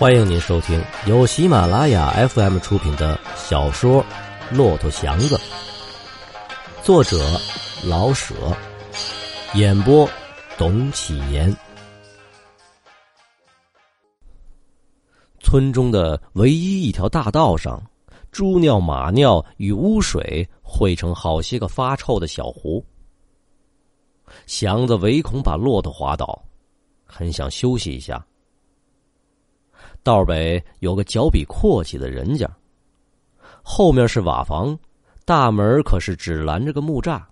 欢迎您收听由喜马拉雅 FM 出品的小说《骆驼祥子》，作者老舍，演播董启言。村中的唯一一条大道上，猪尿、马尿与污水汇成好些个发臭的小湖。祥子唯恐把骆驼滑倒，很想休息一下。道北有个脚比阔气的人家，后面是瓦房，大门可是只拦着个木栅，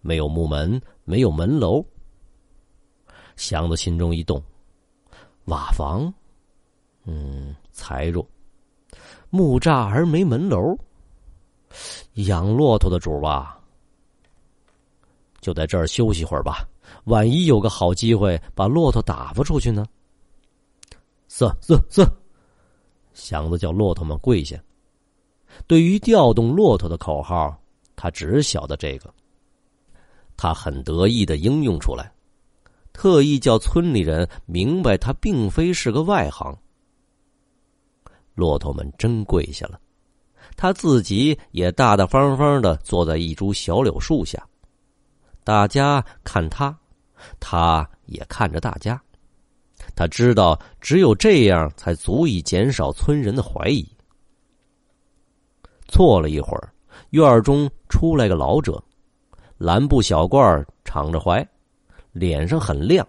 没有木门，没有门楼。祥子心中一动，瓦房，嗯，财弱；木栅而没门楼，养骆驼的主吧，就在这儿休息会儿吧。万一有个好机会把骆驼打发出去呢？是是是，祥子叫骆驼们跪下。对于调动骆驼的口号，他只晓得这个。他很得意的应用出来，特意叫村里人明白他并非是个外行。骆驼们真跪下了，他自己也大大方方的坐在一株小柳树下，大家看他，他也看着大家。他知道，只有这样才足以减少村人的怀疑。坐了一会儿，院中出来个老者，蓝布小褂，敞着怀，脸上很亮，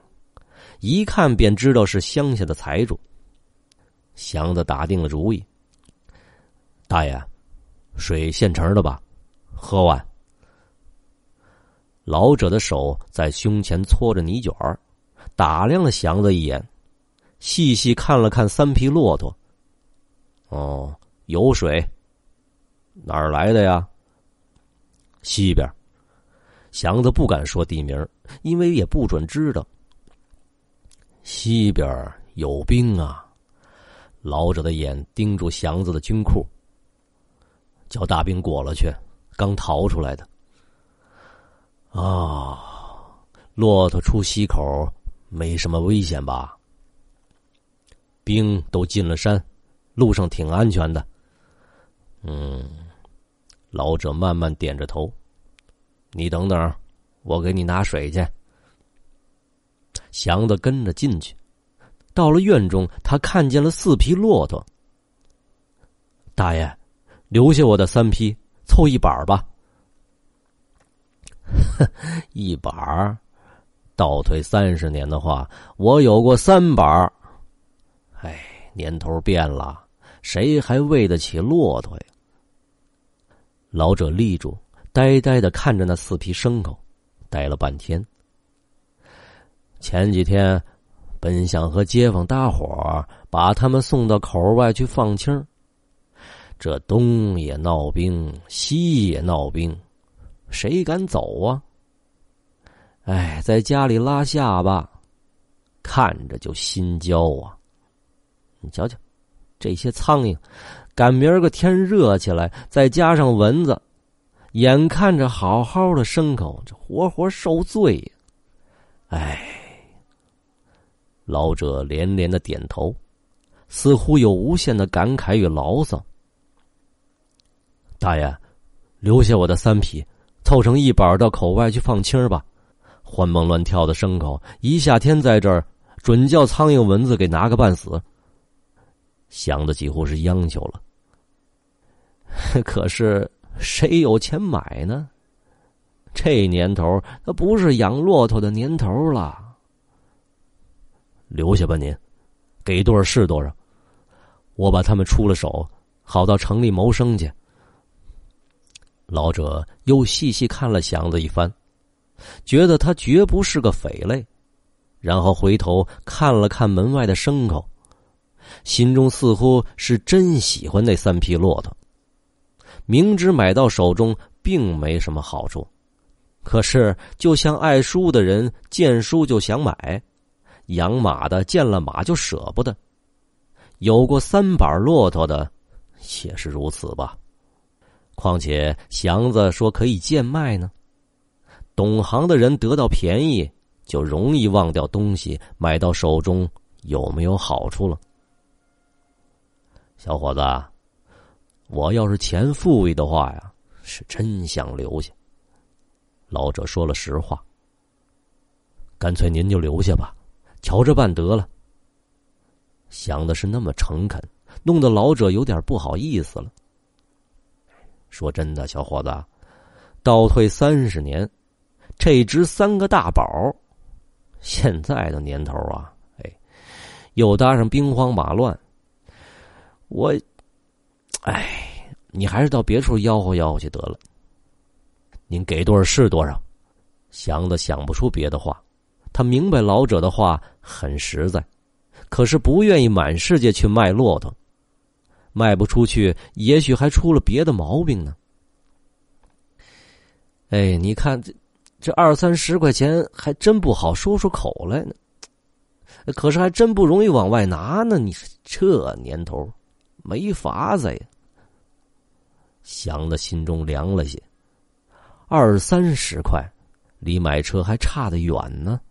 一看便知道是乡下的财主。祥子打定了主意：“大爷，水现成的吧？喝完。”老者的手在胸前搓着泥卷。打量了祥子一眼，细细看了看三匹骆驼。哦，有水，哪儿来的呀？西边。祥子不敢说地名，因为也不准知道。西边有兵啊！老者的眼盯住祥子的军裤，叫大兵裹了去，刚逃出来的。啊，骆驼出西口。没什么危险吧？兵都进了山，路上挺安全的。嗯，老者慢慢点着头。你等等，我给你拿水去。祥子跟着进去，到了院中，他看见了四匹骆驼。大爷，留下我的三匹，凑一板吧。一板倒退三十年的话，我有过三板儿。哎，年头变了，谁还喂得起骆驼呀？老者立住，呆呆的看着那四匹牲口，呆了半天。前几天，本想和街坊搭伙把他们送到口外去放青这东也闹兵，西也闹兵，谁敢走啊？哎，在家里拉下巴，看着就心焦啊！你瞧瞧，这些苍蝇，赶明儿个天热起来，再加上蚊子，眼看着好好的牲口，这活活受罪呀！哎，老者连连的点头，似乎有无限的感慨与牢骚。大爷，留下我的三匹，凑成一板到口外去放青吧。欢蹦乱跳的牲口，一夏天在这儿，准叫苍蝇蚊子给拿个半死。想的几乎是央求了。可是谁有钱买呢？这年头，那不是养骆驼的年头了。留下吧，您，给多少是多少。我把他们出了手，好到城里谋生去。老者又细细看了祥子一番。觉得他绝不是个匪类，然后回头看了看门外的牲口，心中似乎是真喜欢那三匹骆驼。明知买到手中并没什么好处，可是就像爱书的人见书就想买，养马的见了马就舍不得，有过三板骆驼的也是如此吧。况且祥子说可以贱卖呢。懂行的人得到便宜，就容易忘掉东西买到手中有没有好处了。小伙子，我要是钱富裕的话呀，是真想留下。老者说了实话。干脆您就留下吧，瞧着办得了。想的是那么诚恳，弄得老者有点不好意思了。说真的，小伙子，倒退三十年，这值三个大宝。现在的年头啊，哎，又搭上兵荒马乱，我，哎，你还是到别处吆喝吆喝去得了。您给多少是多少，祥子想不出别的话。他明白老者的话很实在，可是不愿意满世界去卖骆驼，卖不出去，也许还出了别的毛病呢。哎，你看这这二三十块钱还真不好说出口来呢，可是还真不容易往外拿呢。你说这年头，没法子呀。祥子心中凉了些，二三十块，离买车还差得远呢。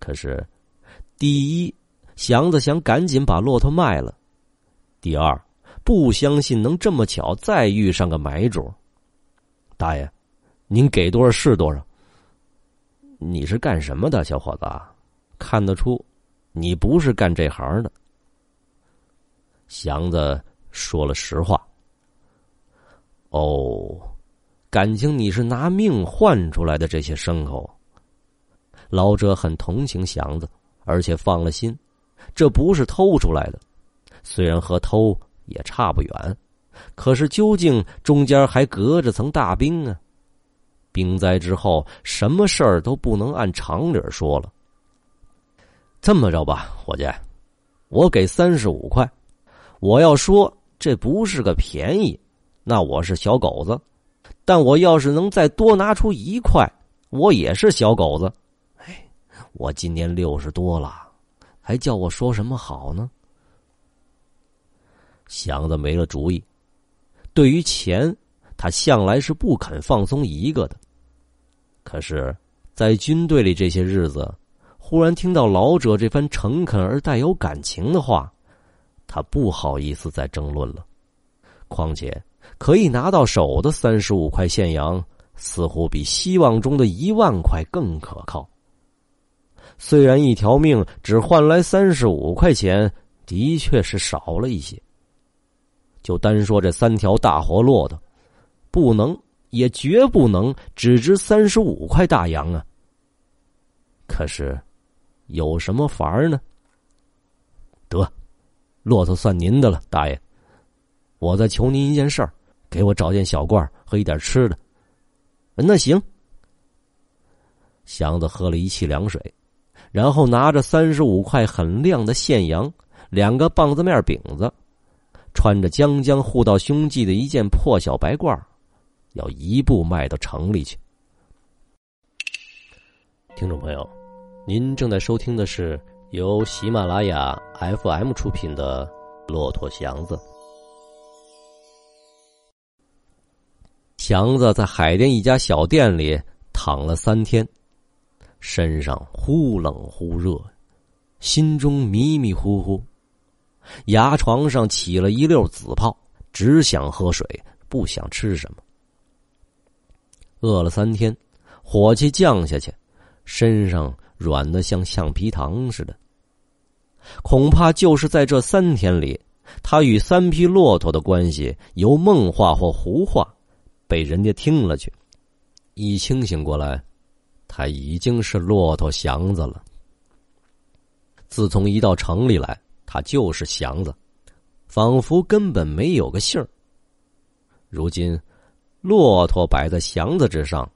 可是，第一，祥子想赶紧把骆驼卖了；第二，不相信能这么巧再遇上个买主。大爷，您给多少是多少。你是干什么的，小伙子？看得出，你不是干这行的。祥子说了实话。哦，感情你是拿命换出来的这些牲口。老者很同情祥子，而且放了心，这不是偷出来的，虽然和偷也差不远，可是究竟中间还隔着层大冰啊！冰灾之后，什么事儿都不能按常理说了。这么着吧，伙计，我给三十五块，我要说这不是个便宜，那我是小狗子；但我要是能再多拿出一块，我也是小狗子。哎我今年六十多了，还叫我说什么好呢？祥子没了主意。对于钱，他向来是不肯放松一个的。可是，在军队里这些日子，忽然听到老者这番诚恳而带有感情的话，他不好意思再争论了。况且，可以拿到手的三十五块现洋，似乎比希望中的一万块更可靠。虽然一条命只换来三十五块钱，的确是少了一些。就单说这三条大活骆驼，不能也绝不能只值三十五块大洋啊。可是，有什么法儿呢？得，骆驼算您的了，大爷。我再求您一件事儿，给我找件小褂和一点吃的。那行。祥子喝了一气凉水。然后拿着三十五块很亮的现洋，两个棒子面饼子，穿着将将护到胸际的一件破小白褂，要一步迈到城里去。听众朋友，您正在收听的是由喜马拉雅 FM 出品的《骆驼祥子》。祥子在海淀一家小店里躺了三天。身上忽冷忽热，心中迷迷糊糊，牙床上起了一溜紫泡，只想喝水，不想吃什么。饿了三天，火气降下去，身上软的像橡皮糖似的。恐怕就是在这三天里，他与三匹骆驼的关系由梦话或胡话，被人家听了去。一清醒过来。他已经是骆驼祥子了。自从一到城里来，他就是祥子，仿佛根本没有个姓儿。如今，骆驼摆在祥子之上，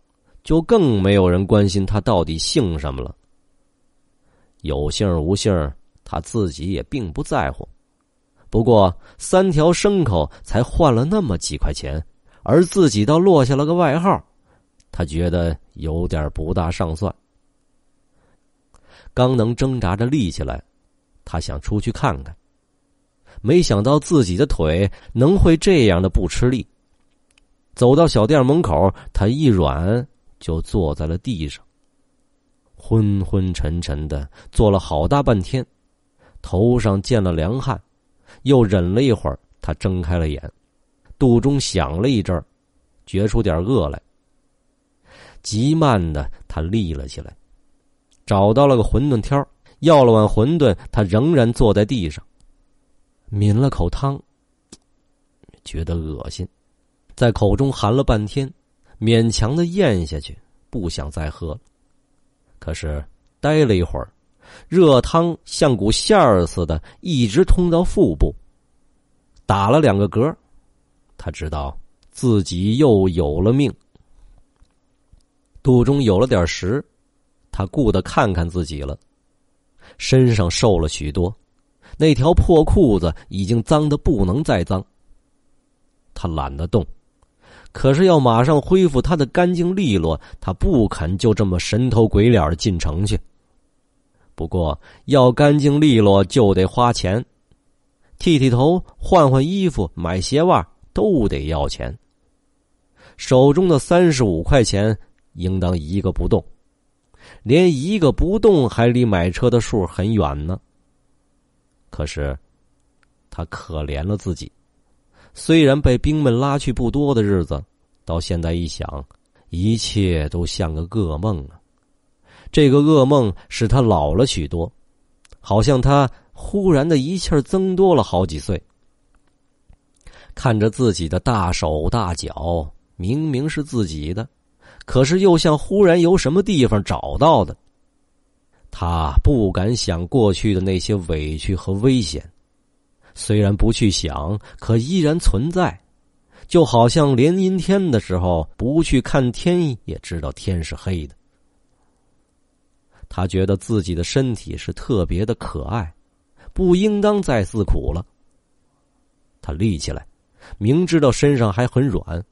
就更没有人关心他到底姓什么了。有姓无姓，他自己也并不在乎。不过，三条牲口才换了那么几块钱，而自己倒落下了个外号。他觉得有点不大上算，刚能挣扎着立起来，他想出去看看，没想到自己的腿能会这样的不吃力。走到小店门口，他一软就坐在了地上，昏昏沉沉的坐了好大半天，头上见了凉汗，又忍了一会儿，他睁开了眼，肚中响了一阵儿，觉出点饿来。极慢的，他立了起来，找到了个馄饨挑要了碗馄饨。他仍然坐在地上，抿了口汤，觉得恶心，在口中含了半天，勉强的咽下去，不想再喝了。可是待了一会儿，热汤像股线儿似的，一直通到腹部，打了两个嗝，他知道自己又有了命。肚中有了点食，他顾得看看自己了，身上瘦了许多，那条破裤子已经脏的不能再脏。他懒得动，可是要马上恢复他的干净利落，他不肯就这么神头鬼脸的进城去。不过要干净利落就得花钱，剃剃头、换换衣服、买鞋袜都得要钱。手中的三十五块钱。应当一个不动，连一个不动还离买车的数很远呢。可是，他可怜了自己。虽然被兵们拉去不多的日子，到现在一想，一切都像个噩梦啊。这个噩梦使他老了许多，好像他忽然的一气增多了好几岁。看着自己的大手大脚，明明是自己的。可是又像忽然由什么地方找到的，他不敢想过去的那些委屈和危险，虽然不去想，可依然存在，就好像连阴天的时候不去看天也知道天是黑的。他觉得自己的身体是特别的可爱，不应当再自苦了。他立起来，明知道身上还很软。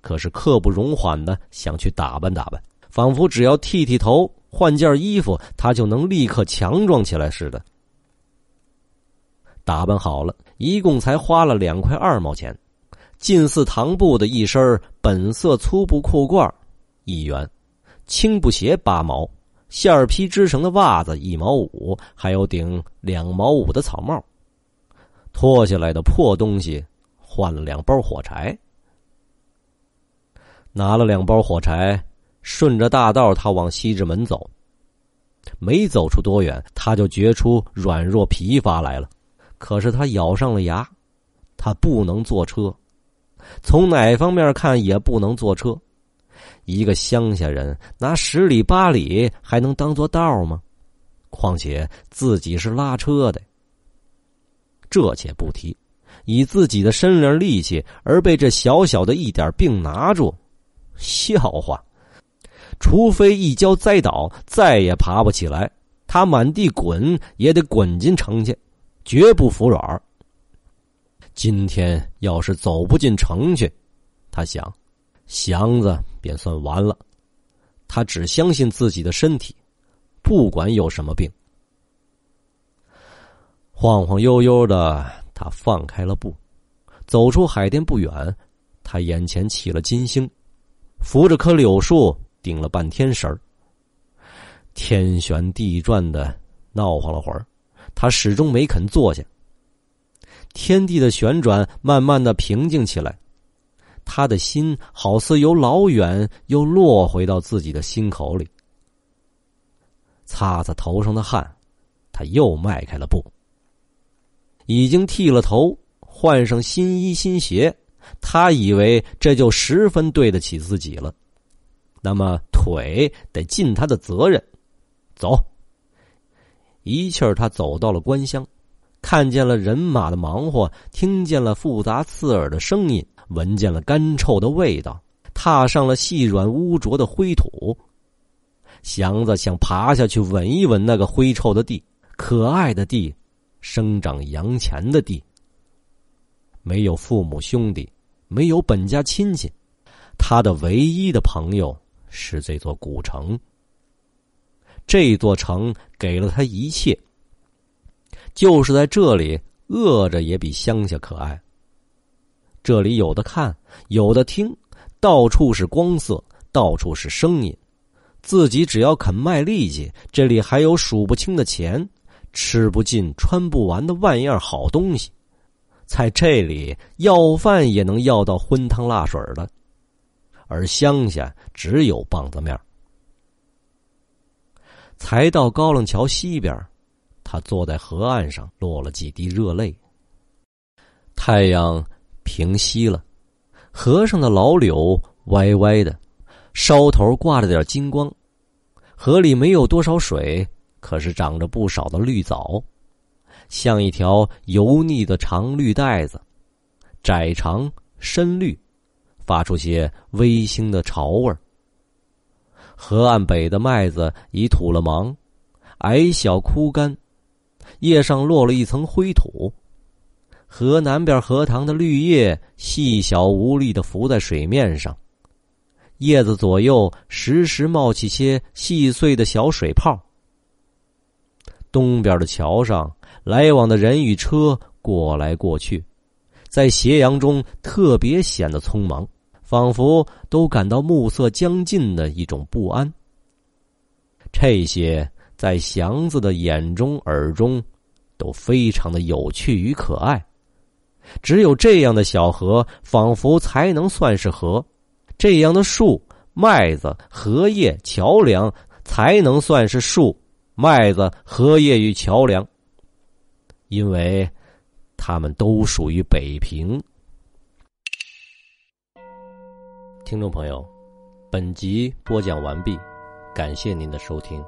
可是刻不容缓的想去打扮打扮，仿佛只要剃剃头、换件衣服，他就能立刻强壮起来似的。打扮好了，一共才花了两块二毛钱，近似唐布的一身本色粗布裤褂一元，青布鞋八毛，线皮织成的袜子一毛五，还有顶两毛五的草帽。脱下来的破东西，换了两包火柴。拿了两包火柴，顺着大道，他往西直门走。没走出多远，他就觉出软弱疲乏来了。可是他咬上了牙，他不能坐车，从哪方面看也不能坐车。一个乡下人拿十里八里还能当做道吗？况且自己是拉车的。这且不提，以自己的身量力气而被这小小的一点病拿住。笑话，除非一跤栽倒，再也爬不起来，他满地滚也得滚进城去，绝不服软。今天要是走不进城去，他想，祥子便算完了。他只相信自己的身体，不管有什么病。晃晃悠悠的，他放开了步，走出海淀不远，他眼前起了金星。扶着棵柳树，顶了半天神儿。天旋地转的闹晃了会儿，他始终没肯坐下。天地的旋转慢慢的平静起来，他的心好似由老远又落回到自己的心口里。擦擦头上的汗，他又迈开了步。已经剃了头，换上新衣新鞋。他以为这就十分对得起自己了，那么腿得尽他的责任。走，一气儿他走到了官乡，看见了人马的忙活，听见了复杂刺耳的声音，闻见了干臭的味道，踏上了细软污浊的灰土。祥子想爬下去闻一闻那个灰臭的地，可爱的地，生长洋钱的地，没有父母兄弟。没有本家亲戚，他的唯一的朋友是这座古城。这座城给了他一切，就是在这里饿着也比乡下可爱。这里有的看，有的听，到处是光色，到处是声音。自己只要肯卖力气，这里还有数不清的钱，吃不尽、穿不完的万样好东西。在这里要饭也能要到荤汤辣水的，而乡下只有棒子面。才到高楞桥西边，他坐在河岸上落了几滴热泪。太阳平息了，河上的老柳歪歪的，梢头挂着点金光。河里没有多少水，可是长着不少的绿藻，像一条油腻的长绿带子，窄长深绿，发出些微腥的潮味儿。河岸北的麦子已吐了芒，矮小枯干，叶上落了一层灰土。河南边荷塘的绿叶细小无力的浮在水面上。叶子左右时时冒起些细碎的小水泡。东边的桥上，来往的人与车过来过去，在斜阳中特别显得匆忙，仿佛都感到暮色将近的一种不安。这些在祥子的眼中、耳中，都非常的有趣与可爱。只有这样的小河，仿佛才能算是河。这样的树、麦子、荷叶、桥梁，才能算是树、麦子、荷叶与桥梁，因为它们都属于北平。听众朋友，本集播讲完毕，感谢您的收听。